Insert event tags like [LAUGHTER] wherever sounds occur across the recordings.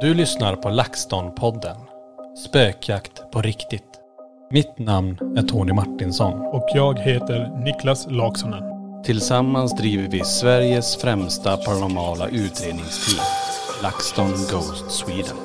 Du lyssnar på LaxTon-podden. Spökjakt på riktigt. Mitt namn är Tony Martinsson. Och jag heter Niklas Laksonen. Tillsammans driver vi Sveriges främsta paranormala utredningsteam. LaxTon Ghost Sweden.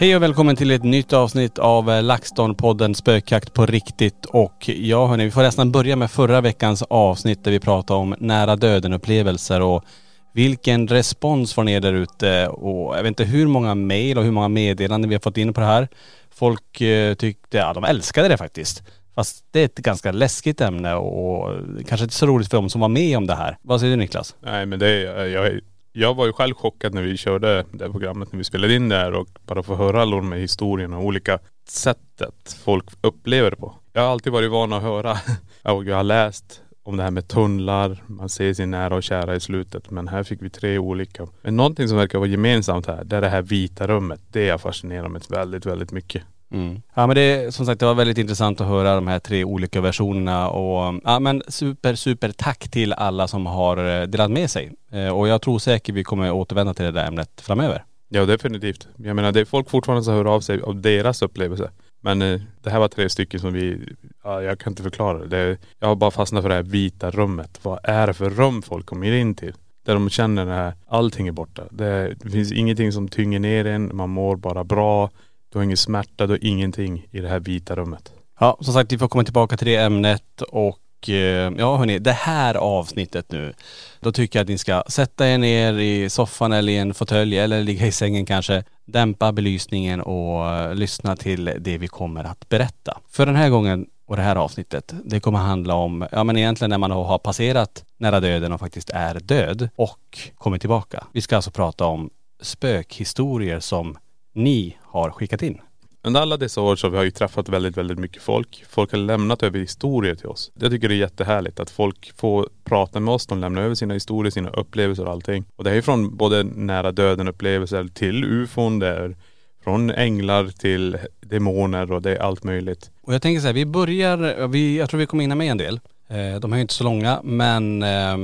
Hej och välkommen till ett nytt avsnitt av eh, LaxTon-podden Spökjakt på riktigt. Och ja hörni, vi får nästan börja med förra veckans avsnitt där vi pratade om nära döden-upplevelser och vilken respons får ni där ute och jag vet inte hur många mejl och hur många meddelanden vi har fått in på det här. Folk eh, tyckte, ja de älskade det faktiskt. Fast det är ett ganska läskigt ämne och kanske inte så roligt för dem som var med om det här. Vad säger du Niklas? Nej men det är, eh, jag, jag var ju själv chockad när vi körde det här programmet, när vi spelade in det här och bara få höra alla de här historierna och olika sättet folk upplever det på. Jag har alltid varit van att höra [LAUGHS] och jag har läst om det här med tunnlar, man ser sin nära och kära i slutet. Men här fick vi tre olika. Men någonting som verkar vara gemensamt här, det är det här vita rummet. Det är jag fascinerad med väldigt, väldigt mycket. Mm. Ja men det, som sagt det var väldigt intressant att höra de här tre olika versionerna och ja men super, super tack till alla som har eh, delat med sig. Eh, och jag tror säkert vi kommer återvända till det där ämnet framöver. Ja definitivt. Jag menar det är folk fortfarande som hör av sig av deras upplevelse. Men eh, det här var tre stycken som vi, ja, jag kan inte förklara det. det. Jag har bara fastnat för det här vita rummet. Vad är det för rum folk kommer in till? Där de känner att allting är borta. Det, det finns ingenting som tynger ner en, man mår bara bra. Du har ingen smärta, du har ingenting i det här vita rummet. Ja som sagt vi får komma tillbaka till det ämnet och Eh, ja hörni, det här avsnittet nu. Då tycker jag att ni ska sätta er ner i soffan eller i en fåtölj eller ligga i sängen kanske. Dämpa belysningen och eh, lyssna till det vi kommer att berätta. För den här gången och det här avsnittet, det kommer handla om, ja men egentligen när man har passerat nära döden och faktiskt är död och kommer tillbaka. Vi ska alltså prata om spökhistorier som ni har skickat in. Under alla dessa år så har vi ju träffat väldigt, väldigt mycket folk. Folk har lämnat över historier till oss. Jag tycker det är jättehärligt att folk får prata med oss. De lämnar över sina historier, sina upplevelser och allting. Och det är ju från både nära döden upplevelser till ufon, det är från änglar till demoner och det är allt möjligt. Och jag tänker så här, vi börjar, vi, jag tror vi kommer hinna med en del. Eh, De är ju inte så långa men eh,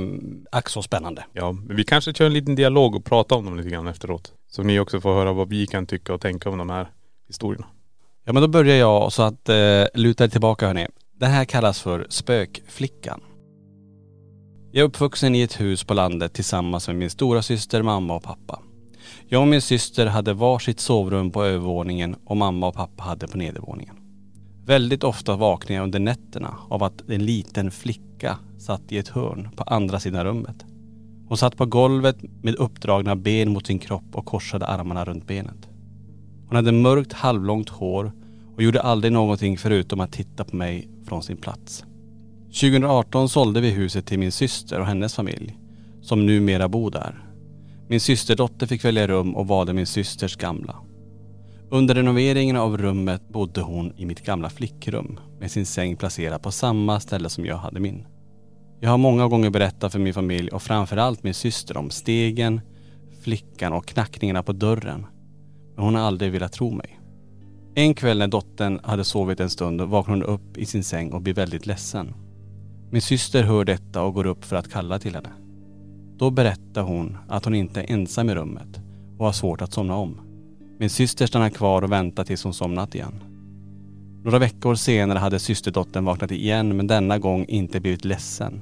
ack så spännande. Ja, men vi kanske kör en liten dialog och pratar om dem lite grann efteråt. Så ni också får höra vad vi kan tycka och tänka om de här historierna. Ja men då börjar jag så att eh, luta er tillbaka hörni. Det här kallas för spökflickan. Jag är uppvuxen i ett hus på landet tillsammans med min stora syster, mamma och pappa. Jag och min syster hade varsitt sovrum på övervåningen och mamma och pappa hade på nedervåningen. Väldigt ofta vaknade jag under nätterna av att en liten flicka satt i ett hörn på andra sidan rummet. Hon satt på golvet med uppdragna ben mot sin kropp och korsade armarna runt benet. Hon hade mörkt halvlångt hår och gjorde aldrig någonting förutom att titta på mig från sin plats. 2018 sålde vi huset till min syster och hennes familj, som numera bor där. Min systerdotter fick välja rum och valde min systers gamla. Under renoveringen av rummet bodde hon i mitt gamla flickrum med sin säng placerad på samma ställe som jag hade min. Jag har många gånger berättat för min familj och framförallt min syster om stegen, flickan och knackningarna på dörren. Men hon har aldrig velat tro mig. En kväll när dottern hade sovit en stund vaknade hon upp i sin säng och blev väldigt ledsen. Min syster hör detta och går upp för att kalla till henne. Då berättar hon att hon inte är ensam i rummet och har svårt att somna om. Min syster stannar kvar och väntar tills hon somnat igen. Några veckor senare hade systerdottern vaknat igen men denna gång inte blivit ledsen.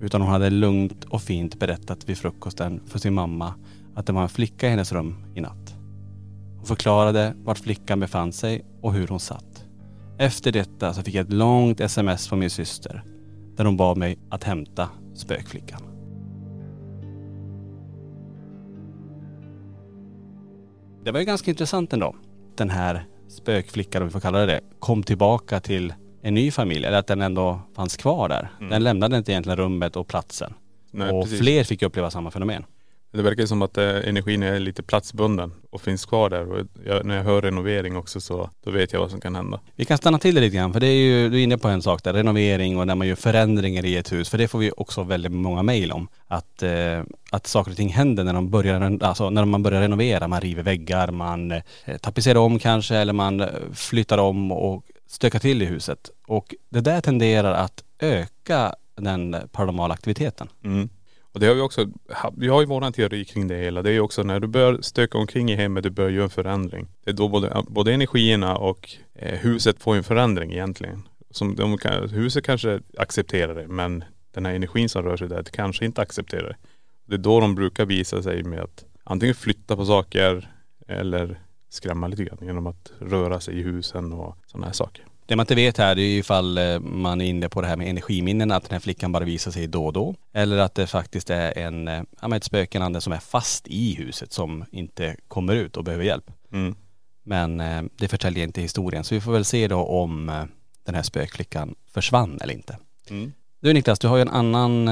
Utan hon hade lugnt och fint berättat vid frukosten för sin mamma att det var en flicka i hennes rum i natt. Hon förklarade vart flickan befann sig och hur hon satt. Efter detta så fick jag ett långt sms från min syster där hon bad mig att hämta spökflickan. Det var ju ganska intressant ändå. Den här spökflickan, om vi får kalla det det, kom tillbaka till en ny familj. Eller att den ändå fanns kvar där. Den lämnade inte egentligen rummet och platsen. Nej, och precis. fler fick uppleva samma fenomen. Det verkar som att eh, energin är lite platsbunden och finns kvar där. Och jag, när jag hör renovering också så då vet jag vad som kan hända. Vi kan stanna till det lite grann för det är ju, du är inne på en sak där, renovering och när man gör förändringar i ett hus. För det får vi också väldigt många mejl om. Att, eh, att saker och ting händer när, de börjar, alltså när man börjar renovera. Man river väggar, man eh, tapetserar om kanske eller man eh, flyttar om och stökar till i huset. Och det där tenderar att öka den paranormala aktiviteten. Mm. Och det har vi också, vi har ju våran teori kring det hela. Det är ju också när du börjar stöka omkring i hemmet, du börjar göra en förändring. Det är då både, både energierna och eh, huset får en förändring egentligen. Som de huset kanske accepterar det men den här energin som rör sig där kanske inte accepterar det. Det är då de brukar visa sig med att antingen flytta på saker eller skrämma lite grann genom att röra sig i husen och sådana här saker. Det man inte vet här är ju ifall eh, man är inne på det här med energiminnen, att den här flickan bara visar sig då och då. Eller att det faktiskt är en, eh, ja, ett spökenande som är fast i huset som inte kommer ut och behöver hjälp. Mm. Men eh, det förtäljer inte historien. Så vi får väl se då om den här spökflickan försvann eller inte. Mm. Du Niklas, du har ju en annan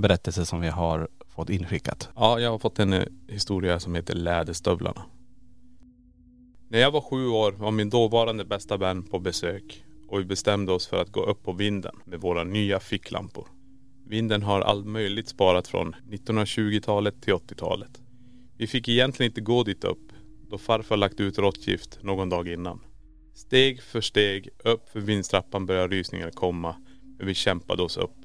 berättelse som vi har fått inskickat. Ja, jag har fått en historia som heter Läderstövlarna. När jag var sju år var min dåvarande bästa vän på besök och vi bestämde oss för att gå upp på vinden med våra nya ficklampor. Vinden har allt möjligt sparat från 1920-talet till 80-talet. Vi fick egentligen inte gå dit upp då farfar lagt ut råttgift någon dag innan. Steg för steg upp för vindstrappan började rysningarna komma men vi kämpade oss upp.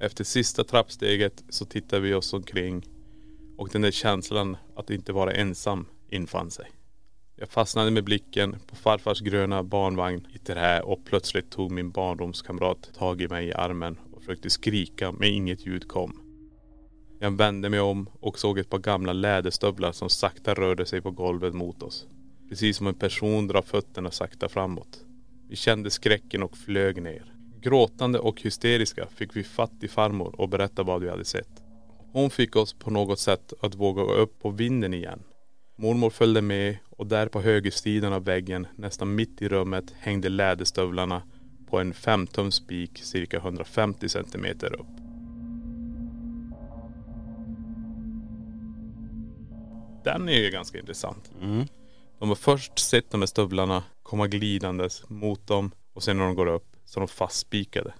Efter sista trappsteget så tittade vi oss omkring och den där känslan att inte vara ensam infann sig. Jag fastnade med blicken på farfars gröna barnvagn i trä och plötsligt tog min barndomskamrat tag i mig i armen och försökte skrika men inget ljud kom. Jag vände mig om och såg ett par gamla läderstövlar som sakta rörde sig på golvet mot oss. Precis som en person drar fötterna sakta framåt. Vi kände skräcken och flög ner. Gråtande och hysteriska fick vi fatt i farmor och berätta vad vi hade sett. Hon fick oss på något sätt att våga gå upp på vinden igen. Mormor följde med och där på högersidan av väggen, nästan mitt i rummet, hängde läderstövlarna på en 5 tums spik cirka 150 centimeter upp. Den är ju ganska intressant. Mm. De har först sett de här stövlarna komma glidandes mot dem och sen när de går upp så är de fastspikade.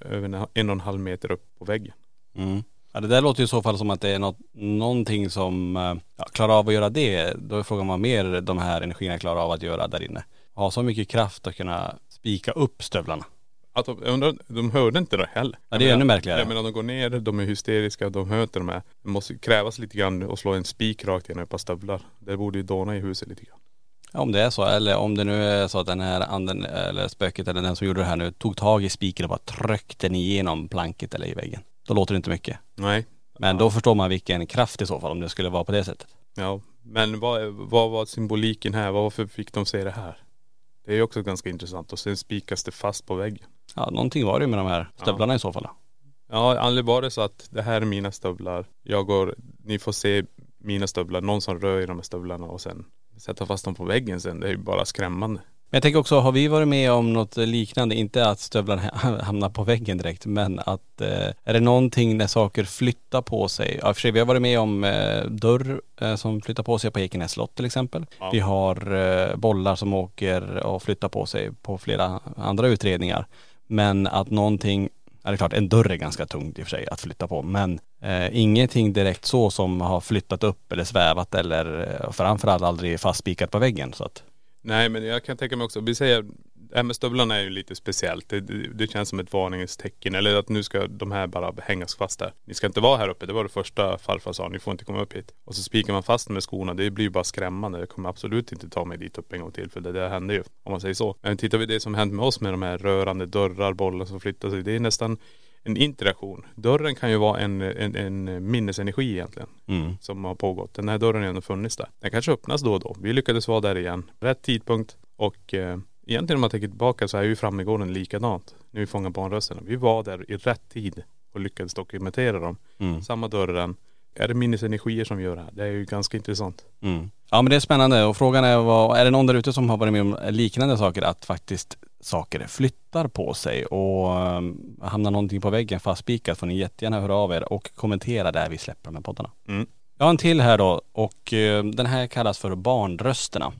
Över en och en halv meter upp på väggen. Mm. Ja det där låter ju i så fall som att det är något, någonting som eh, ja, klarar av att göra det. Då är frågan vad mer de här energierna klarar av att göra där inne. Ha så mycket kraft att kunna spika upp stövlarna. Att de, jag undrar, de hörde inte det heller. Ja, det är ännu märkligare. Jag menar de går ner, de är hysteriska, de hör inte de här. Det måste krävas lite grann att slå en spik rakt genom ett par stövlar. Det borde ju dåna i huset lite grann. Ja, om det är så, eller om det nu är så att den här anden eller spöket eller den som gjorde det här nu tog tag i spiken och bara tryckte den igenom planket eller i väggen. Då låter det inte mycket. Nej. Men då förstår man vilken kraft i så fall om det skulle vara på det sättet. Ja. Men vad, vad var symboliken här? Varför fick de se det här? Det är ju också ganska intressant. Och sen spikas det fast på väggen. Ja, någonting var det ju med de här stövlarna i så fall. Ja, aldrig var det så att det här är mina stövlar. Jag går, ni får se mina stövlar. Någon som rör i de här stövlarna och sen sätta fast dem på väggen sen. Det är ju bara skrämmande. Jag tänker också, har vi varit med om något liknande? Inte att stövlarna [LAUGHS] hamnar på väggen direkt, men att eh, är det någonting när saker flyttar på sig? Ja, för sig, vi har varit med om eh, dörr eh, som flyttar på sig på Ekenäs slott till exempel. Ja. Vi har eh, bollar som åker och flyttar på sig på flera andra utredningar. Men att någonting Ja, det är klart, en dörr är ganska tungt i och för sig att flytta på. Men eh, ingenting direkt så som har flyttat upp eller svävat eller eh, framförallt aldrig fastspikat på väggen. Så att, Nej men jag kan tänka mig också, vi säger, det här med stövlarna är ju lite speciellt. Det, det, det känns som ett varningens tecken. Eller att nu ska de här bara hängas fast där. Ni ska inte vara här uppe. Det var det första farfar sa. Ni får inte komma upp hit. Och så spikar man fast med skorna. Det blir ju bara skrämmande. Jag kommer absolut inte ta mig dit upp en gång till. För det där hände ju. Om man säger så. Men tittar vi det som hänt med oss med de här rörande dörrar, bollar som flyttar sig. Det är nästan en interaktion. Dörren kan ju vara en, en, en minnesenergi egentligen. mm. Som har pågått. Den här dörren har ändå funnits där. Den kanske öppnas då och då. Vi lyckades vara där igen. Rätt tidpunkt. Och eh, egentligen om man tänker tillbaka så är ju Frammegården likadant. När vi fångar barnrösterna. Vi var där i rätt tid och lyckades dokumentera dem. Mm. Samma dörren. Är det minnesenergier som gör det här? Det är ju ganska intressant. Mm. Ja men det är spännande och frågan är vad, är det någon där ute som har varit med om liknande saker att faktiskt saker flyttar på sig och um, hamnar någonting på väggen fastspikat får ni jättegärna höra av er och kommentera där vi släpper de här poddarna. Mm. Jag har en till här då och eh, den här kallas för Barnrösterna.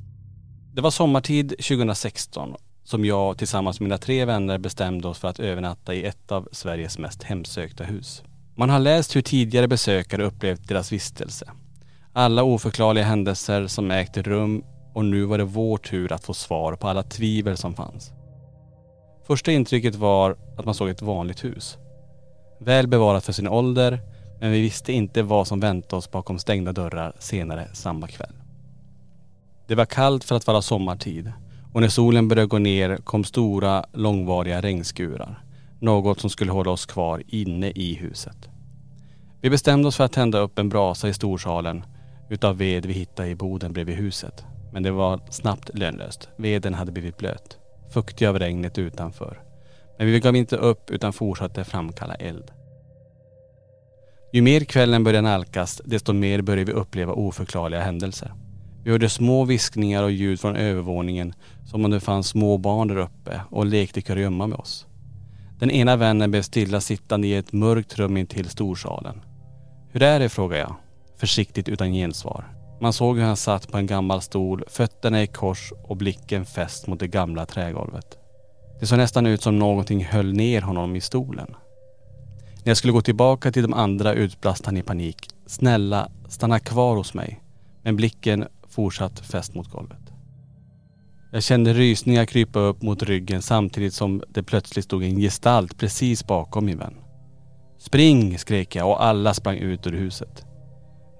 Det var sommartid 2016 som jag tillsammans med mina tre vänner bestämde oss för att övernatta i ett av Sveriges mest hemsökta hus. Man har läst hur tidigare besökare upplevt deras vistelse. Alla oförklarliga händelser som ägt rum och nu var det vår tur att få svar på alla tvivel som fanns. Första intrycket var att man såg ett vanligt hus. Väl bevarat för sin ålder, men vi visste inte vad som väntade oss bakom stängda dörrar senare samma kväll. Det var kallt för att vara sommartid och när solen började gå ner kom stora långvariga regnskurar. Något som skulle hålla oss kvar inne i huset. Vi bestämde oss för att tända upp en brasa i storsalen utav ved vi hittade i boden bredvid huset. Men det var snabbt lönlöst. Veden hade blivit blöt. Fuktig av regnet utanför. Men vi gav inte upp utan fortsatte framkalla eld. Ju mer kvällen började nalkas desto mer började vi uppleva oförklarliga händelser. Vi hörde små viskningar och ljud från övervåningen som om det fanns små barn där uppe och lekte kurragömma med oss. Den ena vännen blev stilla sittande i ett mörkt rum intill storsalen. Hur är det? frågade jag. Försiktigt utan gensvar. Man såg hur han satt på en gammal stol, fötterna i kors och blicken fäst mot det gamla trägolvet. Det såg nästan ut som någonting höll ner honom i stolen. När jag skulle gå tillbaka till de andra utbrast han i panik. Snälla, stanna kvar hos mig. Men blicken fortsatt fäst mot golvet. Jag kände rysningar krypa upp mot ryggen samtidigt som det plötsligt stod en gestalt precis bakom min vän. Spring! skrek jag och alla sprang ut ur huset.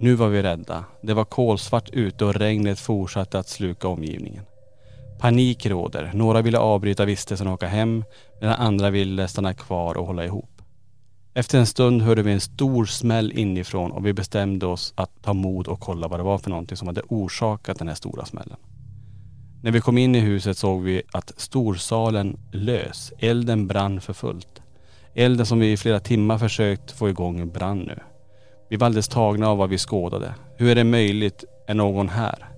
Nu var vi rädda. Det var kolsvart ute och regnet fortsatte att sluka omgivningen. Panik råder. Några ville avbryta vistelsen och åka hem medan andra ville stanna kvar och hålla ihop. Efter en stund hörde vi en stor smäll inifrån och vi bestämde oss att ta mod och kolla vad det var för någonting som hade orsakat den här stora smällen. När vi kom in i huset såg vi att storsalen lös. Elden brann för fullt. Elden som vi i flera timmar försökt få igång brann nu. Vi var alldeles tagna av vad vi skådade. Hur är det möjligt? Är någon här?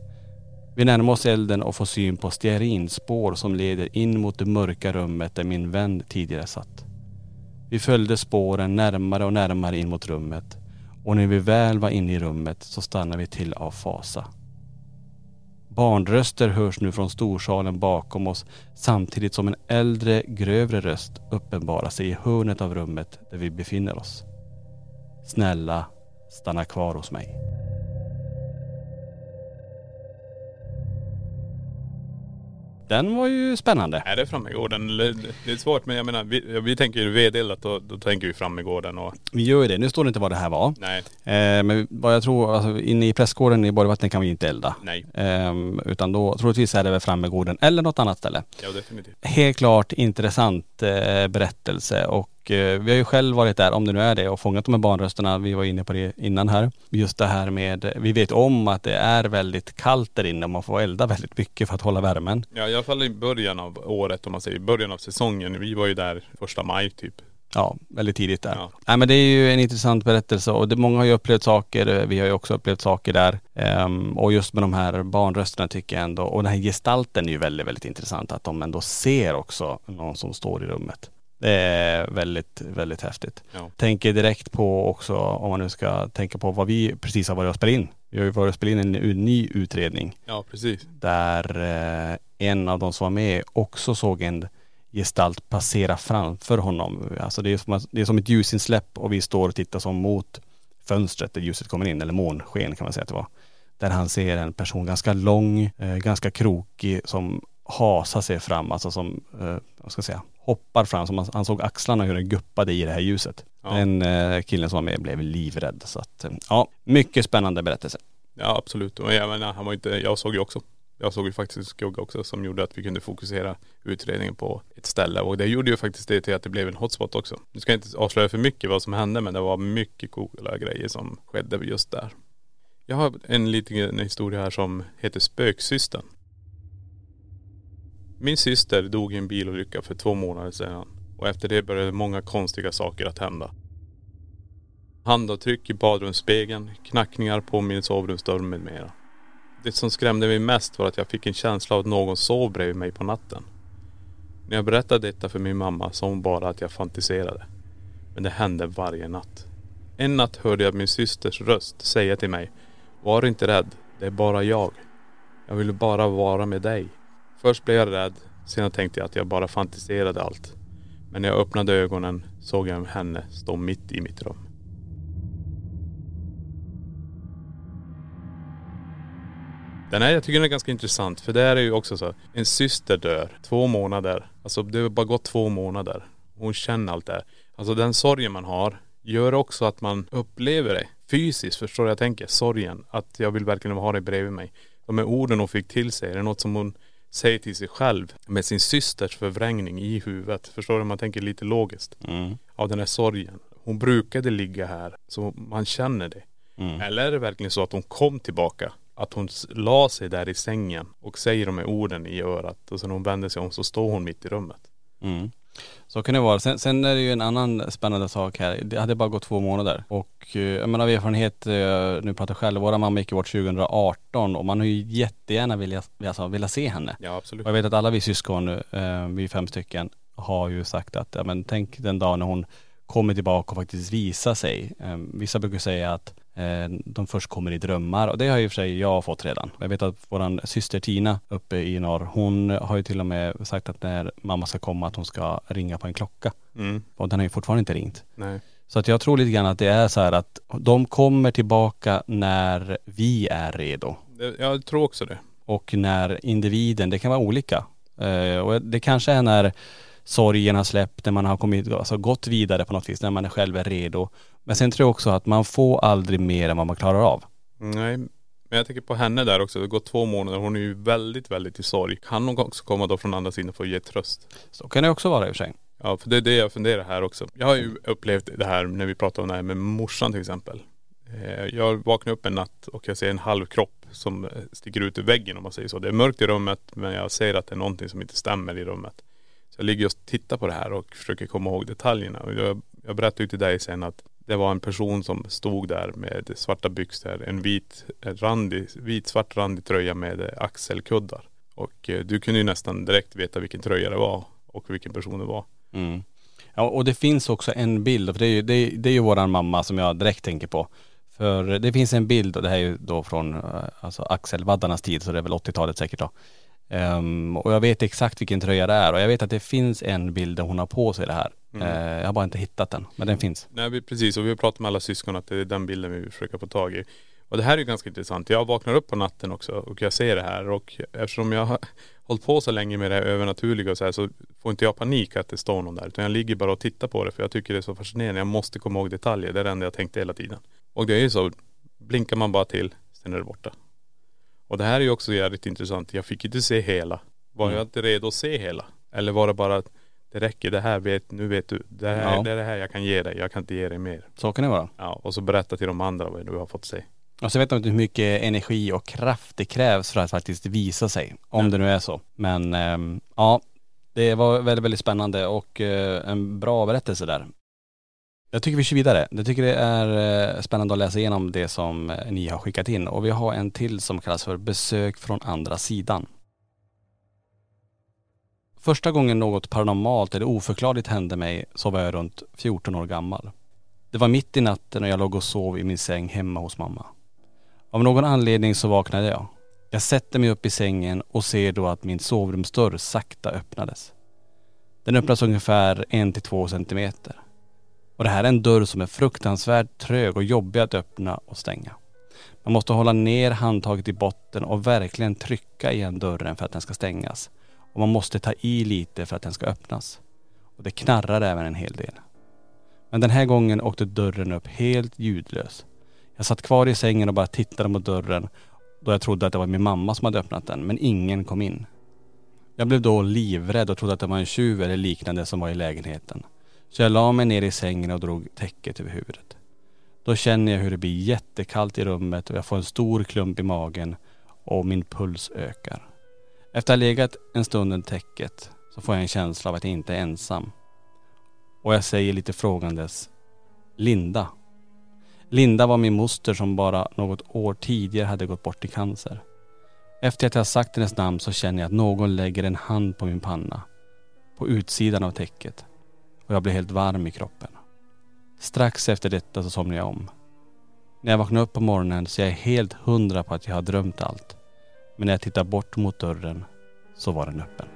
Vi närmar oss elden och får syn på stearinspår som leder in mot det mörka rummet där min vän tidigare satt. Vi följde spåren närmare och närmare in mot rummet och när vi väl var inne i rummet så stannade vi till av fasa. Barnröster hörs nu från storsalen bakom oss samtidigt som en äldre, grövre röst uppenbarar sig i hörnet av rummet där vi befinner oss. Snälla, stanna kvar hos mig. Den var ju spännande. Är det Frammegården? Det är svårt men jag menar, vi, vi tänker ju vedeldat och då tänker vi Frammegården och Vi gör ju det. Nu står det inte vad det här var. nej, Eh, men vad jag tror, alltså, inne i prästgården i Borgvattnet kan vi inte elda. nej. Ehm, utan då troligtvis är det väl Frammegården eller något annat ställe. Ja definitivt. Helt klart intressant eh, berättelse och eh, vi har ju själv varit där, om det nu är det, och fångat de här barnrösterna. Vi var inne på det innan här. Just det här med, vi vet om att det är väldigt kallt där inne och man får elda väldigt mycket för att hålla värmen. Ja i alla fall i början av året om man säger, i början av säsongen. Vi var ju där första maj typ. Ja, väldigt tidigt där. Ja. Nej men det är ju en intressant berättelse och det, många har ju upplevt saker, vi har ju också upplevt saker där. Ehm, och just med de här barnrösterna tycker jag ändå, och den här gestalten är ju väldigt, väldigt intressant. Att de ändå ser också någon som står i rummet. Det är väldigt, väldigt häftigt. Ja. Tänker direkt på också, om man nu ska tänka på vad vi precis har varit och spelat in. Vi har ju varit och spelat in en ny utredning Ja precis. där eh, en av de som var med också såg en gestalt passera framför honom. Alltså det är som, det är som ett ljusinsläpp och vi står och tittar som mot fönstret där ljuset kommer in, eller månsken kan man säga att det var. Där han ser en person ganska lång, eh, ganska krokig som hasar sig fram, alltså som, eh, vad ska jag säga, hoppar fram. Som han, han såg axlarna hur den guppade i det här ljuset. Ja. Den eh, killen som var med blev livrädd. Så att, eh, ja, mycket spännande berättelse. Ja absolut. Och jag menar, han var inte, jag såg ju också. Jag såg ju faktiskt en skugga också som gjorde att vi kunde fokusera utredningen på ett ställe. Och det gjorde ju faktiskt det till att det blev en hotspot också. Nu ska jag inte avslöja för mycket vad som hände men det var mycket coola grejer som skedde just där. Jag har en liten historia här som heter Spöksystern. Min syster dog i en bilolycka för två månader sedan. Och efter det började många konstiga saker att hända. Handavtryck i badrumsspegeln, knackningar på min sovrumsdörr med mera. Det som skrämde mig mest var att jag fick en känsla av att någon sov bredvid mig på natten. När jag berättade detta för min mamma sa hon bara att jag fantiserade. Men det hände varje natt. En natt hörde jag min systers röst säga till mig Var inte rädd, det är bara jag. Jag vill bara vara med dig. Först blev jag rädd, sen tänkte jag att jag bara fantiserade allt. Men när jag öppnade ögonen såg jag henne stå mitt i mitt rum. Den här, jag tycker den är ganska intressant för det här är ju också så. En syster dör, två månader. Alltså det har bara gått två månader. Hon känner allt det här. Alltså den sorgen man har gör också att man upplever det fysiskt. Förstår du jag tänker? Sorgen. Att jag vill verkligen ha dig bredvid mig. De här orden hon fick till sig, är det något som hon säger till sig själv med sin systers förvrängning i huvudet. Förstår du? Man tänker lite logiskt. Mm. Av den här sorgen. Hon brukade ligga här, så man känner det. Mm. Eller är det verkligen så att hon kom tillbaka? Att hon la sig där i sängen och säger de här orden i örat och sen hon vänder sig om så står hon mitt i rummet. Mm. Så kan det vara. Sen, sen är det ju en annan spännande sak här. Det hade bara gått två månader. Och eh, jag menar av erfarenhet, eh, nu pratar jag själv, våra mamma gick bort 2018 och man har ju jättegärna velat, alltså, velat se henne. Ja absolut. Och jag vet att alla vi syskon nu, eh, vi är fem stycken, har ju sagt att, ja men tänk den dag när hon kommer tillbaka och faktiskt visar sig. Eh, vissa brukar säga att de först kommer i drömmar och det har ju för sig jag fått redan. Jag vet att våran syster Tina uppe i norr, hon har ju till och med sagt att när mamma ska komma att hon ska ringa på en klocka. Mm. Och den har ju fortfarande inte ringt. Nej. Så att jag tror lite grann att det är så här att de kommer tillbaka när vi är redo jag tror också det. och när individen, det kan vara olika. Eh, och det kanske är när sorgen har släppt, när man har kommit, alltså gått vidare på något vis, när man är själv är redo. Men sen tror jag också att man får aldrig mer än vad man klarar av. Nej. Men jag tänker på henne där också. Det gått två månader. Hon är ju väldigt, väldigt i sorg. Kan hon också komma då från andra sidan för att ge tröst? Så kan det också vara i och för sig. Ja, för det är det jag funderar här också. Jag har ju upplevt det här när vi pratar om det här med morsan till exempel. Eh, Jag vaknar upp en natt och jag ser en halv kropp som eh, sticker ut ur väggen om man säger så. Det är mörkt i rummet men jag ser att det är någonting som inte stämmer i rummet. Så jag ligger och tittar på det här och försöker komma ihåg detaljerna. Och jag, jag berättade ju till dig sen att det var en person som stod där med svarta byxor, en vit, randig, vit svart randig tröja med axelkuddar. Och eh, du kunde ju nästan direkt veta vilken tröja det var och vilken person det var. Mm. Ja, och det finns också en bild, för det är ju, det är, det är ju våran mamma som jag direkt tänker på. För det finns en bild, och det här är ju då från eh, alltså axelvaddarnas tid, så det är väl 80-talet säkert då. Um, och jag vet exakt vilken tröja det är och jag vet att det finns en bild där hon har på sig det här. Eh, jag har bara inte hittat den, men den finns. Nej vi, precis och vi har pratat med alla syskon att det är den bilden vi försöka få tag i. Och det här är ju ganska intressant. Jag vaknar upp på natten också och jag ser det här och eftersom jag har hållit på så länge med det här övernaturliga och så här så får inte jag panik att det står någon där. Utan jag ligger bara och tittar på det för jag tycker det är så fascinerande. Jag måste komma ihåg detaljer. Det är det enda jag tänkte hela tiden. Och det är ju så, blinkar man bara till, sen är det borta. Och det här är ju också jävligt intressant. Jag fick inte se hela. Var jag inte redo att se hela? Eller var det bara att det räcker, det här vet, nu vet du. Det här, Ja. det är det här jag kan ge dig. Jag kan inte ge dig mer. Så kan det vara. Ja, och så berätta till de andra vad du har fått se. Och så vet man inte hur mycket energi och kraft det krävs för att faktiskt visa sig. Om det nu är så. Men ehm, ja, det var väldigt, väldigt spännande och eh, en bra berättelse där. Jag tycker vi kör vidare. Jag tycker det är eh, spännande att läsa igenom det som eh, ni har skickat in. Och vi har en till som kallas för besök från andra sidan. Första gången något paranormalt eller oförklarligt hände mig så var jag runt 14 år gammal. Det var mitt i natten och jag låg och sov i min säng hemma hos mamma. Av någon anledning så vaknade jag. Jag sätter mig upp i sängen och ser då att min sovrumsdörr sakta öppnades. Den öppnas ungefär en till två centimeter. Och det här är en dörr som är fruktansvärt trög och jobbig att öppna och stänga. Man måste hålla ner handtaget i botten och verkligen trycka igen dörren för att den ska stängas. Och man måste ta i lite för att den ska öppnas. Och det knarrar även en hel del. Men den här gången åkte dörren upp helt ljudlös. Jag satt kvar i sängen och bara tittade mot dörren då jag trodde att det var min mamma som hade öppnat den, men ingen kom in. Jag blev då livrädd och trodde att det var en tjuv eller liknande som var i lägenheten. Så jag la mig ner i sängen och drog täcket över huvudet. Då känner jag hur det blir jättekallt i rummet och jag får en stor klump i magen och min puls ökar. Efter att ha legat en stund under täcket så får jag en känsla av att jag inte är ensam. Och jag säger lite frågandes Linda. Linda var min moster som bara något år tidigare hade gått bort i cancer. Efter att jag sagt hennes namn så känner jag att någon lägger en hand på min panna. På utsidan av täcket. Och jag blir helt varm i kroppen. Strax efter detta så somnar jag om. När jag vaknar upp på morgonen så är jag helt hundra på att jag har drömt allt. Men när jag tittade bort mot dörren så var den öppen.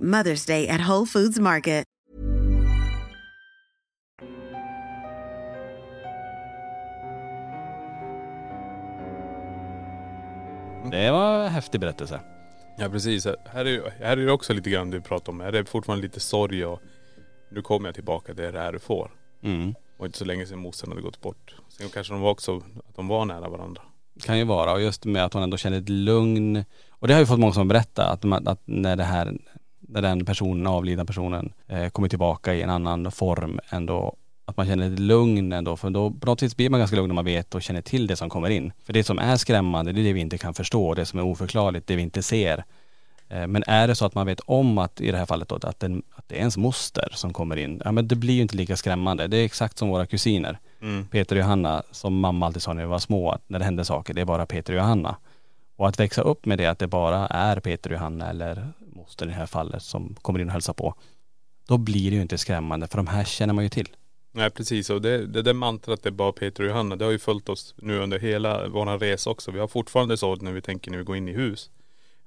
Mother's Day at Whole Foods Market. Det var en häftig berättelse. Ja precis. Här är, här är det också lite grann du pratar om. Här är det fortfarande lite sorg och nu kommer jag tillbaka. Det är det här du får. Mm. Och inte så länge sedan morsan hade gått bort. Sen kanske de var också, att de var nära varandra. Kan ju vara. Och just med att hon ändå känner ett lugn. Och det har ju fått många som berättar att, att när det här, när den personen, avlidna personen, eh, kommer tillbaka i en annan form ändå att man känner ett lugn ändå. För då på något vis blir man ganska lugn när man vet och känner till det som kommer in. För det som är skrämmande, det är det vi inte kan förstå. Det som är oförklarligt, det vi inte ser. Eh, Men är det så att man vet om att, i det här fallet då, att, den, att det är ens moster som kommer in, ja men det blir ju inte lika skrämmande. Det är exakt som våra kusiner. Mm. Peter och Johanna, som mamma alltid sa när vi var små, att när det händer saker, det är bara Peter och Johanna. Och att växa upp med det, att det bara är Peter och Johanna eller moster i det här fallet som kommer in och hälsar på. Då blir det ju inte skrämmande, för de här känner man ju till. Nej precis och det, det där mantrat det är bara Peter och Johanna. Det har ju följt oss nu under hela våran resa också. Vi har fortfarande så när vi tänker när vi går in i hus.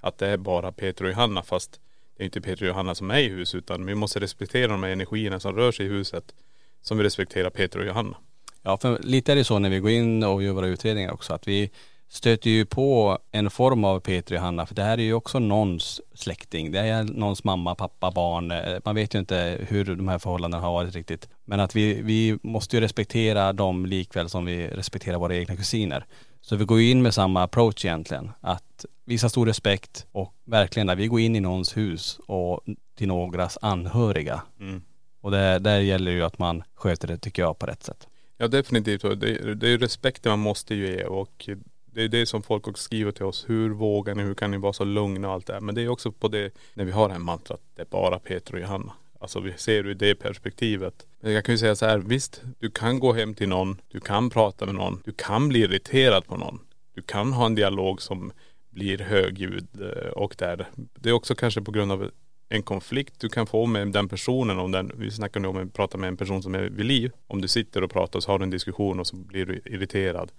Att det är bara Peter och Johanna fast det är inte Peter och Johanna som är i hus utan vi måste respektera de här energierna som rör sig i huset. Som vi respekterar Peter och Johanna. Ja, för lite är det så när vi går in och gör våra utredningar också, att vi stöter ju på en form av Peter och Johanna, för det här är ju också någons släkting. Det är någons mamma, pappa, barn. Eh, Man vet ju inte hur de här förhållandena har varit riktigt. Men att vi, vi måste ju respektera dem likväl som vi respekterar våra egna kusiner. Så vi går ju in med samma approach egentligen. Att visa stor respekt och verkligen när vi går in i någons hus och till någras anhöriga. Mm. Och det, där gäller ju att man sköter det tycker jag på rätt sätt. Ja definitivt. Det, det är ju respekten man måste ju ge och det är det som folk också skriver till oss. Hur vågar ni? Hur kan ni vara så lugna och allt det här. Men det är också på det, när vi har det här mantrat, det är bara Peter och Johanna. Alltså vi ser det ur det perspektivet. Men jag kan ju säga så här, visst, du kan gå hem till någon, du kan prata med någon, du kan bli irriterad på någon. Du kan ha en dialog som blir högljudd eh, och där. Det är också kanske på grund av en konflikt du kan få med den personen om den, vi snackar nu om att prata med en person som är vid liv. Om du sitter och pratar så har du en diskussion och så blir du irriterad.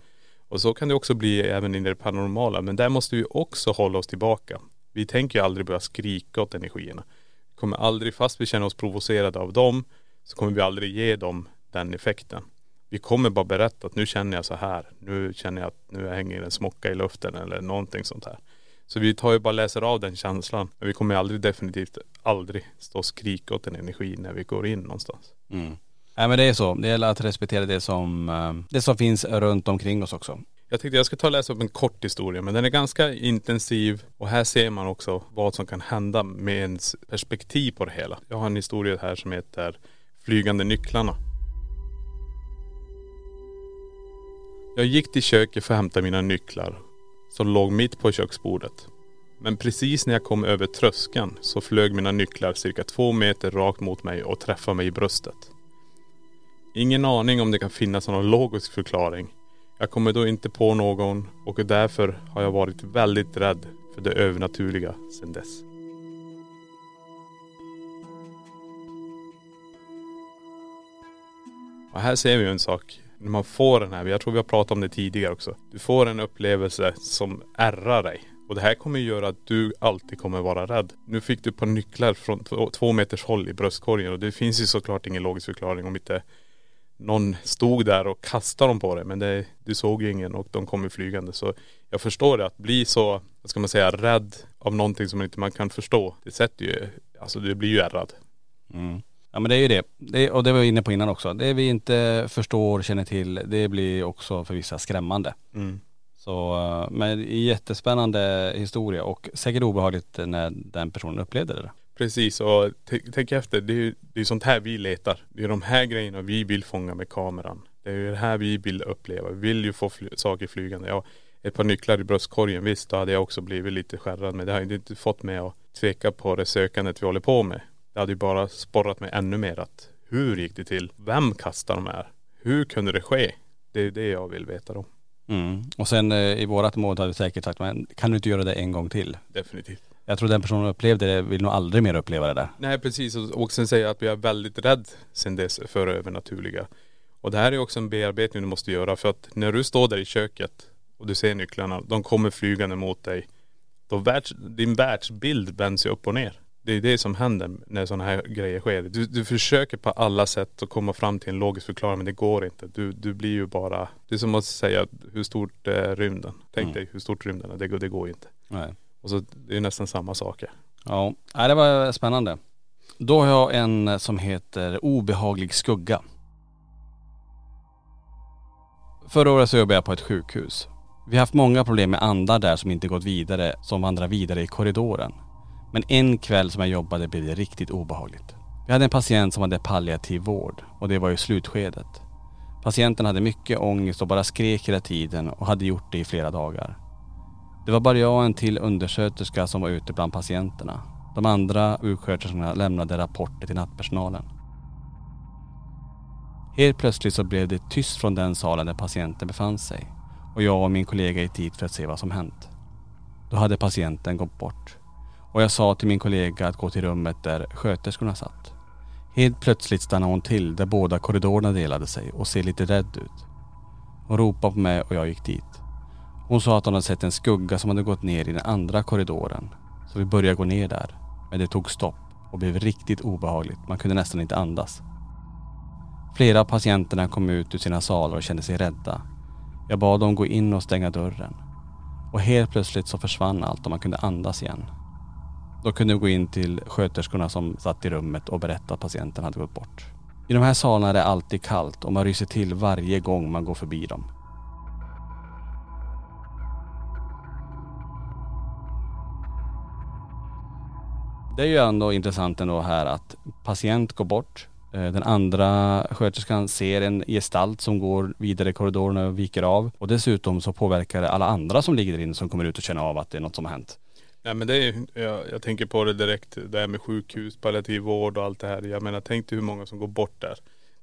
Och så kan det också bli även i det paranormala. Men där måste vi också hålla oss tillbaka. Vi tänker ju aldrig börja skrika åt energierna. Vi kommer aldrig, fast vi känner oss provocerade av dem, så kommer vi aldrig ge dem den effekten. Vi kommer bara berätta att nu känner jag så här. Nu känner jag att nu hänger en smocka i luften eller någonting sånt här. Så vi tar ju bara läser av den känslan. Men vi kommer aldrig definitivt aldrig stå och skrika åt en energi när vi går in någonstans. Mm. Nej men det är så. Det gäller att respektera det som, eh, det som finns runt omkring oss också. Jag tänkte jag ska ta och läsa upp en kort historia men den är ganska intensiv och här ser man också vad som kan hända med ens perspektiv på det hela. Jag har en historia här som heter Flygande nycklarna. Jag gick till köket för att hämta mina nycklar som låg mitt på köksbordet. Men precis när jag kom över tröskeln så flög mina nycklar cirka två meter rakt mot mig och träffade mig i bröstet. Ingen aning om det kan finnas någon logisk förklaring. Jag kommer då inte på någon och därför har jag varit väldigt rädd för det övernaturliga sedan dess. Och här ser vi ju en sak. När man får den här, jag tror vi har pratat om det tidigare också. Du får en upplevelse som ärrar dig. Och det här kommer göra att du alltid kommer vara rädd. Nu fick du ett par nycklar från två, två meters håll i bröstkorgen och det finns ju såklart ingen logisk förklaring om inte någon stod där och kastade dem på dig. Men det, du såg ju ingen och de kom ju flygande. Så jag förstår det. Att bli så, vad ska man säga, rädd av någonting som inte man kan förstå. Det sätter ju, alltså du blir ju ärrad. Mm. Ja men det är ju det. det. Och det var vi inne på innan också. Det vi inte förstår, känner till, det blir också för vissa skrämmande. Mm. Så, eh, men jättespännande historia och säkert obehagligt när den personen upplevde det. Precis och tänk efter, det är ju det är sånt här vi letar. Det är de här grejerna vi vill fånga med kameran. Det är ju det här vi vill uppleva. Vi vill ju få fly- saker flygande. Ja, ett par nycklar i bröstkorgen, visst då hade jag också blivit lite skärrad. Men det har ju inte fått mig att tveka på det sökandet vi håller på med. Det hade ju bara sporrat mig ännu mer att hur gick det till? Vem kastade de här? Hur kunde det ske? Det är det jag vill veta då. Mm. Och sen eh, i vårat mål hade vi säkert sagt, men kan du inte göra det en gång till? Definitivt. Jag tror den personen upplevde det vill nog aldrig mer uppleva det där. Nej precis och och sen säger jag att vi är väldigt rädd sen dess för övernaturliga. Och det här är också en bearbetning du måste göra för att när du står där i köket och du ser nycklarna, de kommer flygande mot dig. Då världs, din världsbild vänds ju upp och ner. Det är det som händer när sådana här grejer sker. Du, du försöker på alla sätt att komma fram till en logisk förklaring men det går inte. Du, du blir ju bara, det är som att säga hur stort är rymden. Tänk Mm. dig hur stort rymden är, det, går- det går inte. Nej. Och så det är ju nästan samma saker. Ja, Nej, det var spännande. Då har jag en som heter Obehaglig skugga. Förra året så jobbade jag på ett sjukhus. Vi har haft många problem med andar där som inte gått vidare, som vandrar vidare i korridoren. Men en kväll som jag jobbade blev det riktigt obehagligt. Vi hade en patient som hade palliativ vård och det var i slutskedet. Patienten hade mycket ångest och bara skrek hela tiden och hade gjort det i flera dagar. Det var bara jag och en till undersköterska som var ute bland patienterna. De andra sjuksköterskorna lämnade rapporter till nattpersonalen. Helt plötsligt så blev det tyst från den salen där patienten befann sig och jag och min kollega gick dit för att se vad som hänt. Då hade patienten gått bort och jag sa till min kollega att gå till rummet där sköterskorna satt. Helt plötsligt stannade hon till där båda korridorerna delade sig och ser lite rädd ut. Hon ropade på mig och jag gick dit. Hon sa att hon hade sett en skugga som hade gått ner i den andra korridoren. Så vi började gå ner där. Men det tog stopp och blev riktigt obehagligt. Man kunde nästan inte andas. Flera av patienterna kom ut ur sina salar och kände sig rädda. Jag bad dem gå in och stänga dörren. Och helt plötsligt så försvann allt och man kunde andas igen. Då kunde vi gå in till sköterskorna som satt i rummet och berätta att patienten hade gått bort. I de här salarna är det alltid kallt och man ryser till varje gång man går förbi dem. Det är ju ändå intressant ändå här att patient går bort. Eh, den andra sköterskan ser en gestalt som går vidare i korridorerna och viker av. Och dessutom så påverkar det alla andra som ligger där inne som kommer ut och känner av att det är något som har hänt. Nej men det är, jag, jag tänker på det direkt, det här med sjukhus, palliativ vård och allt det här. Jag menar tänk dig hur många som går bort där.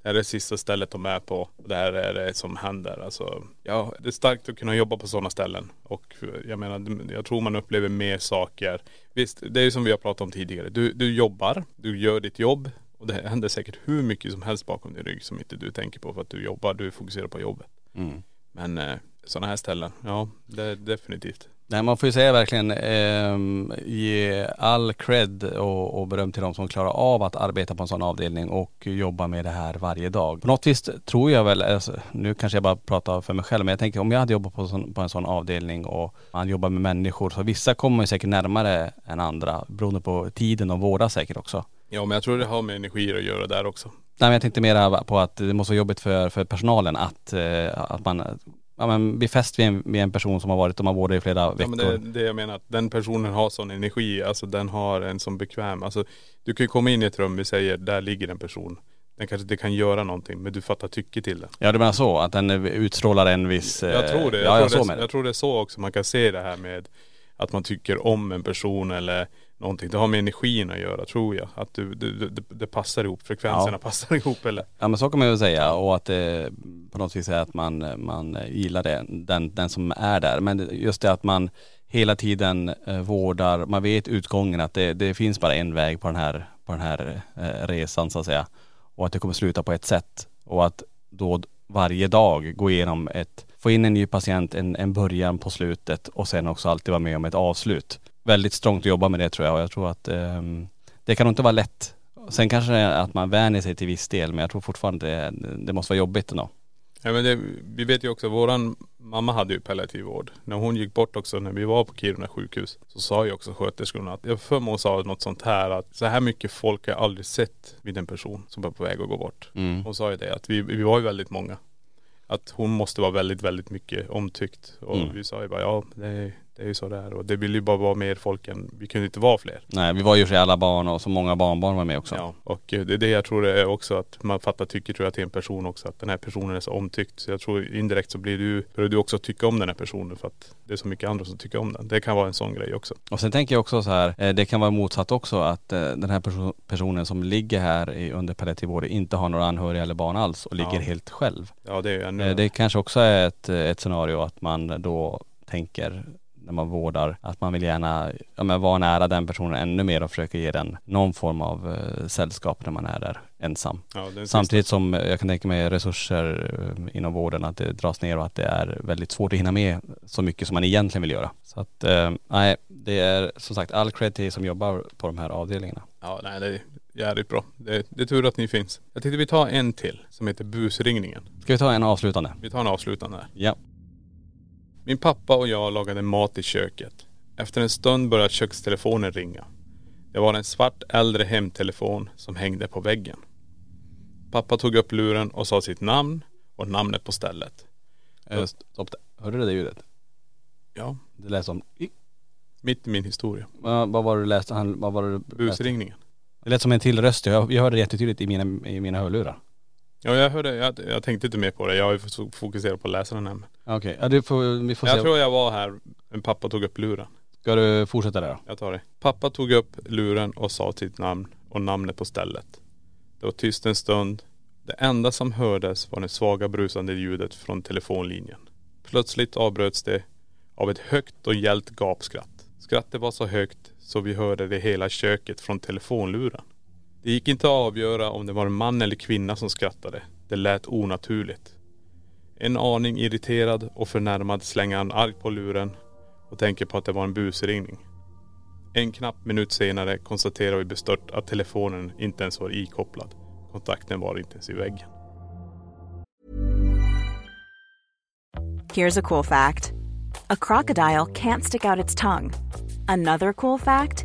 Är det sista stället de är på. Det här är det som händer. Alltså, ja, det är starkt att kunna jobba på sådana ställen. Och jag menar, jag tror man upplever mer saker. Visst, det är ju som vi har pratat om tidigare. Du, du jobbar, du gör ditt jobb. Och det händer säkert hur mycket som helst bakom din rygg som inte du tänker på för att du jobbar. Du fokuserar på jobbet. Mm. Men eh, sådana här ställen, ja det är definitivt. Nej man får ju säga verkligen, eh, ge all cred och, och beröm till de som klarar av att arbeta på en sån avdelning och jobba med det här varje dag. På något vis tror jag väl, alltså, nu kanske jag bara pratar för mig själv, men jag tänker om jag hade jobbat på, sån, på en sån avdelning och man jobbar med människor, så vissa kommer ju säkert närmare än andra beroende på tiden de vårdar säkert också. Ja men jag tror det har med energier att göra där också. Nej men jag tänkte mera på att det måste vara jobbigt för, för personalen att, eh, att man ja, men blir fäst vid en, vid en person som har varit och man vårdar i flera Ja veckor. men det det jag menar, att den personen har sån energi, alltså den har en sån bekväm, alltså du kan ju komma in i ett rum, vi säger där ligger en person. Den kanske inte kan göra någonting men du fattar tycke till den. Ja du menar så, att den eh, utstrålar en viss.. eh, Jag tror det. Jag, Ja, jag tror, det jag tror det är så också man kan se det här med att man tycker om en person eller någonting. Det har med energin att göra tror jag. Att du, du, det, det passar ihop, frekvenserna Ja. passar ihop eller? Ja men så kan man väl säga och att det på något vis är att man, man gillar det, den, den som är där. Men just det att man hela tiden eh, vårdar, man vet utgången att det, det finns bara en väg på den här, på den här eh, resan så att säga. Och att det kommer sluta på ett sätt. Och att då varje dag gå igenom ett, få in en ny patient, en, en början på slutet och sen också alltid vara med om ett avslut. Väldigt strångt att jobba med det tror jag och jag tror att ehm, det kan nog inte vara lätt. Sen kanske det är att man vänjer sig till viss del men jag tror fortfarande det, det måste vara jobbigt ändå. Ja men det, vi vet ju också, våran mamma hade ju palliativ vård. När hon gick bort också, när vi var på Kiruna sjukhus, så sa ju också sköterskorna att, jag för mig hon sa något sånt här att så här mycket folk har jag aldrig sett vid en person som var på väg att gå bort. Mm. Hon sa ju det att vi, vi var ju väldigt många. Att hon måste vara väldigt, väldigt mycket omtyckt. Och Mm. vi sa ju bara ja, det, är- det är ju så där. Och det vill ju bara vara mer folk än, vi kunde inte vara fler. Nej vi var ju för alla barn och så många barnbarn var med också. Ja, och eh, det är det jag tror det är också att man fattar tycker tror jag till en person också att den här personen är så omtyckt. Så jag tror indirekt så blir du, börjar du också tycka om den här personen för att det är så mycket andra som tycker om den. Det kan vara en sån grej också. Och sen tänker jag också så här, eh, det kan vara motsatt också att eh, den här perso- personen som ligger här i, under palliativ vård inte har några anhöriga eller barn alls och ligger Ja. helt själv. Ja det är ju ännu Det kanske också är ett, ett scenario att man då tänker när man vårdar att man vill gärna ja, men vara nära den personen ännu mer och försöka ge den någon form av eh, sällskap när man är där ensam. ja, Samtidigt som jag kan tänka mig resurser eh, inom vården att det dras ner och att det är väldigt svårt att hinna med så mycket som man egentligen vill göra. Så att eh, nej, det är som sagt all cred till som jobbar på de här avdelningarna. Ja nej det är jävligt bra. Det, det är tur att ni finns. Jag tänkte vi tar en till som heter busringningen. Ska vi ta en avslutande? Vi tar en avslutande. Ja. Min pappa och jag lagade mat i köket. Efter en stund började kökstelefonen ringa. Det var en svart äldre hemtelefon som hängde på väggen. Pappa tog upp luren och sa sitt namn och namnet på stället. Eh, Stopp där. Hörde du det ljudet? Ja, Det lät som, mitt i min historia. vad, vad var det du läste? Han, vad var det du läste? Busringningen. Det lät som en till röst. Jag, jag hörde det jättetydligt i mina, i mina hörlurar. Ja jag hörde, jag, jag tänkte inte mer på det. Jag har ju fokuserat på läsaren här. Okej, ja, du får, vi får se. Jag tror jag var här, men pappa tog upp luren. Ska du fortsätta där då? Jag tar det. Pappa tog upp luren och sa sitt namn och namnet på stället. Det var tyst en stund. Det enda som hördes var det svaga brusande ljudet från telefonlinjen. Plötsligt avbröts det av ett högt och gällt gapskratt. Skrattet var så högt så vi hörde det hela köket från telefonluren. Det gick inte att avgöra om det var en man eller kvinna som skrattade. Det lät onaturligt. En aning irriterad och förnärmad slänger han argt på luren och tänker på att det var en busringning. En knapp minut senare konstaterar vi bestört att telefonen inte ens var ikopplad. Kontakten var inte ens i väggen. Here's a cool fact a crocodile can't stick out its tongue. Another cool fact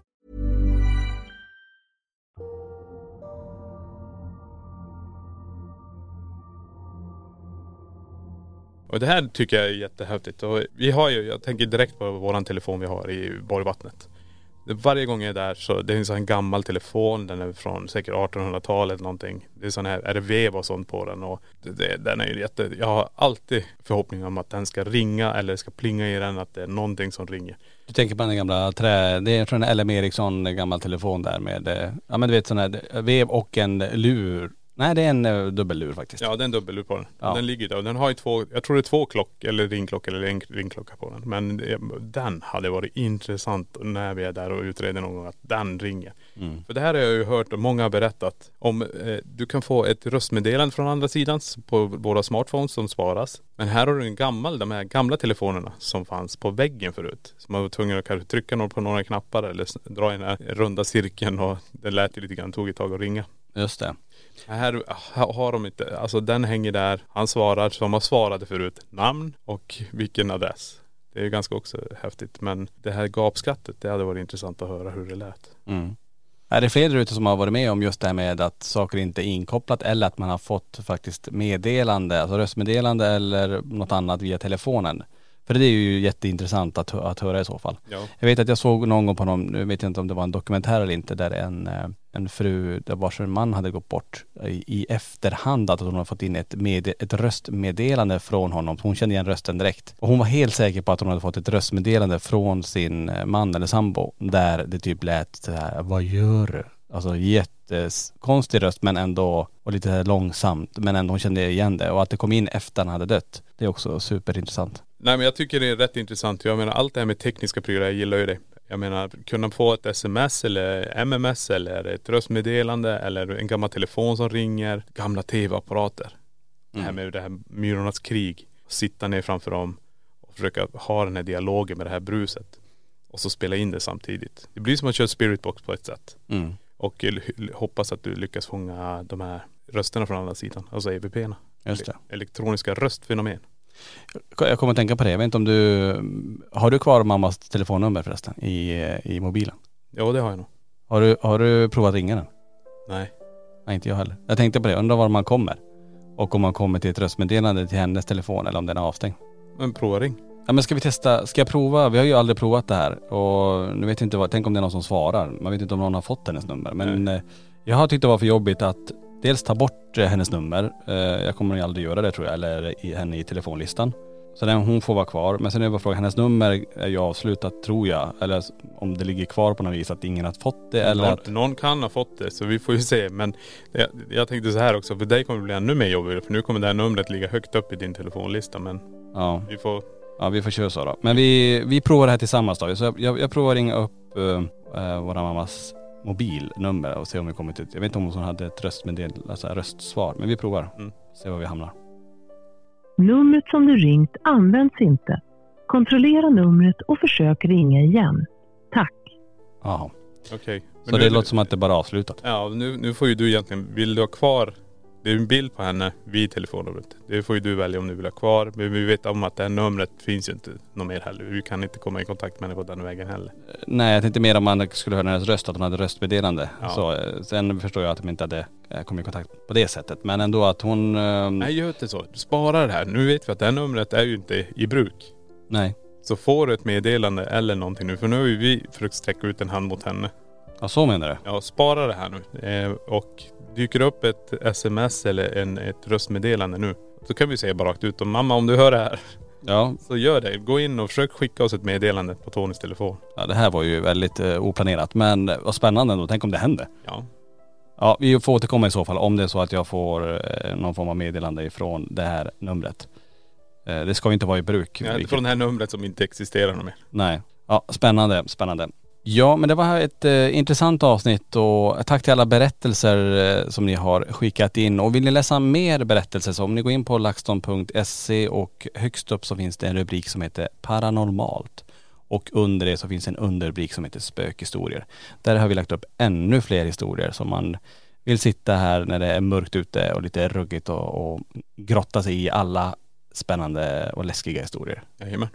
Och det här tycker jag är jättehäftigt. Och vi har ju, jag tänker direkt på våran telefon vi har i Borgvattnet. Varje gång jag är där så, det är en sån här gammal telefon, den är från säkert 1800-talet någonting. Det är sån här, är det vev och sånt på den och det, det, den är ju jätte, jag har alltid förhoppningar om att den ska ringa eller ska plinga i den, att det är någonting som ringer. Du tänker på den gamla trä, det är från LM Ericsson en gammal telefon där med, eh, ja men du vet sån här eh, vev och en lur. Nej det är en uh, dubbellur faktiskt. Ja det är en dubbellur på den. Ja. Den ligger där och den har ju två, jag tror det är två klock eller ringklocka eller en ringklocka på den. Men den hade varit intressant när vi är där och utreder någon gång att den ringer. Mm. För det här har jag ju hört och många har berättat om. Eh, du kan få ett röstmeddelande från andra sidan på våra smartphones som sparas. Men här har du en gammal, de här gamla telefonerna som fanns på väggen förut. Så man var tvungen att kanske trycka någon på några knappar eller dra i den här runda cirkeln och det lät ju lite grann, tog ett tag att ringa. Just det. Här har de inte, alltså den hänger där, han svarar som han svarade förut, namn och vilken adress. Det är ganska också häftigt men det här gapskattet, det hade varit intressant att höra hur det lät. Mm. Är det fler där ute som har varit med om just det här med att saker inte är inkopplat eller att man har fått faktiskt meddelande, alltså röstmeddelande eller något annat via telefonen? För det är ju jätteintressant att, att höra i så fall. Ja. Jag vet att jag såg någon gång på någon, nu vet jag inte om det var en dokumentär eller inte, där en, eh, en fru, där vars man hade gått bort i, i efterhand, att hon har fått in ett, med, ett röstmeddelande från honom. Hon kände igen rösten direkt. Och hon var helt säker på att hon hade fått ett röstmeddelande från sin eh, man eller sambo, där det typ lät så här, vad gör du? Alltså jättekonstig röst men ändå, och lite långsamt, men ändå hon kände igen det. Och att det kom in efter han hade dött, det är också superintressant. Nej men jag tycker det är rätt intressant. Jag menar allt det här med tekniska prylar, jag gillar ju det. Jag menar kunna få ett sms eller MMS eller ett röstmeddelande eller en gammal telefon som ringer. Gamla tv-apparater. Det här med det här myrornas krig. Sitta ner framför dem och försöka ha den här dialogen med det här bruset. Och så spela in det samtidigt. Det blir som att köra spiritbox på ett sätt. Mm. Och hoppas att du lyckas fånga de här rösterna från andra sidan. Alltså EVP-erna. Just det. Elektroniska röstfenomen. Jag kommer att tänka på det, jag vet inte om du, har du kvar mammas telefonnummer förresten i, i mobilen? Ja det har jag nog. Har du, har du provat ringa den? Nej. Nej inte jag heller. Jag tänkte på det, undrar var man kommer. Och om man kommer till ett röstmeddelande till hennes telefon eller om den är avstängd. Men prova ring. Ja men ska vi testa, ska jag prova? Vi har ju aldrig provat det här och nu vet jag inte vad, tänk om det är någon som svarar. Man vet inte om någon har fått hennes nummer. Men eh, jag har tyckt det var för jobbigt att dels ta bort eh, hennes nummer. Eh, jag kommer ju aldrig göra det tror jag, eller i, henne i telefonlistan. Så den, hon får vara kvar. Men sen är det bara frågan, hennes nummer är ju avslutat tror jag. Eller om det ligger kvar på något vis att ingen har fått det eller någon, att.. någon kan ha fått det så vi får ju se. Men jag, jag tänkte så här också, för dig kommer det bli ännu mer jobbigt. För nu kommer det här numret ligga högt upp i din telefonlista. Men Ja, vi får.. ja vi får köra så då. Men vi, vi provar det här tillsammans då. Så jag, jag, jag provar ringa upp uh, våra mammas mobilnummer och se om vi kommer till.. Jag vet inte om hon hade ett röstmeddelande, alltså röstsvar. Men vi provar. Mm. Se var vi hamnar. Numret som du ringt används inte. Kontrollera numret och försök ringa igen. Tack. Jaha. Okej. Så det låter som att det bara är avslutat. Ja nu, nu får ju du egentligen, vill du ha kvar.. Det är en bild på henne vid telefonnumret. Det får ju du välja om du vill ha kvar. Men vi vet om att det här numret finns ju inte något mer heller. Vi kan inte komma i kontakt med henne på den vägen heller. Nej jag tänkte mer om man skulle höra hennes röst, att hon hade röstmeddelande. Ja. Så, eh, sen förstår jag att de inte hade eh, kommit i kontakt på det sättet. Men ändå att hon.. eh, Nej gör inte så. Spara det här. Nu vet vi att det här numret är ju inte i bruk. nej. Så får du ett meddelande eller någonting nu, för nu har ju vi försökt sträcka ut en hand mot henne. Ja så menar du? Ja, spara det här nu. Eh, och dyker upp ett sms eller en, ett röstmeddelande nu. Så kan vi säga bara rakt ut, och mamma om du hör det här. Ja. Så gör det. Gå in och försök skicka oss ett meddelande på Tonys telefon. ja det här var ju väldigt eh, oplanerat men vad spännande ändå. Tänk om det hände. Ja. Ja vi får återkomma i så fall om det är så att jag får eh, någon form av meddelande ifrån det här numret. Eh, det ska ju inte vara i bruk. ja vilket- från det här numret som inte existerar något mer. Nej. Ja, spännande, spännande. Ja, men det var ett eh, intressant avsnitt och tack till alla berättelser eh, som ni har skickat in. Och vill ni läsa mer berättelser så om ni går in på laxton.se och högst upp så finns det en rubrik som heter Paranormalt. Och under det så finns en underrubrik som heter Spökhistorier. Där har vi lagt upp ännu fler historier som man vill sitta här när det är mörkt ute och lite ruggigt och, och grotta sig i alla spännande och läskiga historier. Jajamän.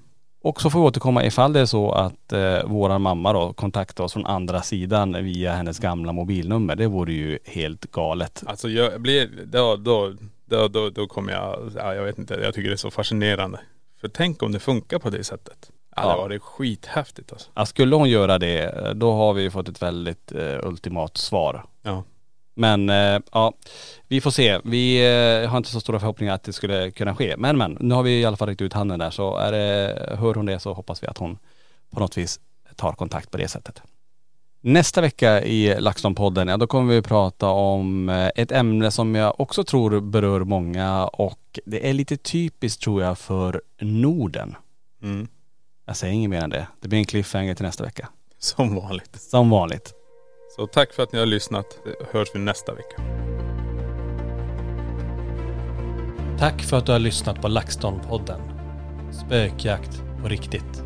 Och så får vi återkomma ifall det är så att eh, våran mamma då kontaktar oss från andra sidan via hennes gamla mobilnummer. Det vore ju helt galet. Alltså jag blir, då, då, då, då, då kommer jag, ja, jag vet inte, jag tycker det är så fascinerande. För tänk om det funkar på det sättet. Ja, det Ja. var det skithäftigt alltså. Ja, skulle hon göra det, då har vi fått ett väldigt eh, ultimat svar. Ja. Men eh, ja, vi får se. Vi eh, har inte så stora förhoppningar att det skulle kunna ske. Men men, nu har vi i alla fall räckt ut handen där så är det, hör hon det så hoppas vi att hon på något vis tar kontakt på det sättet. Nästa vecka i LaxTon-podden, ja då kommer vi prata om eh, ett ämne som jag också tror berör många och det är lite typiskt tror jag för Norden. Mm. Jag säger inget mer än det. Det blir en cliffhanger till nästa vecka. Som vanligt. Som vanligt. Så tack för att ni har lyssnat. Hörs vi nästa vecka. Tack för att du har lyssnat på LaxTon-podden. Spökjakt på riktigt.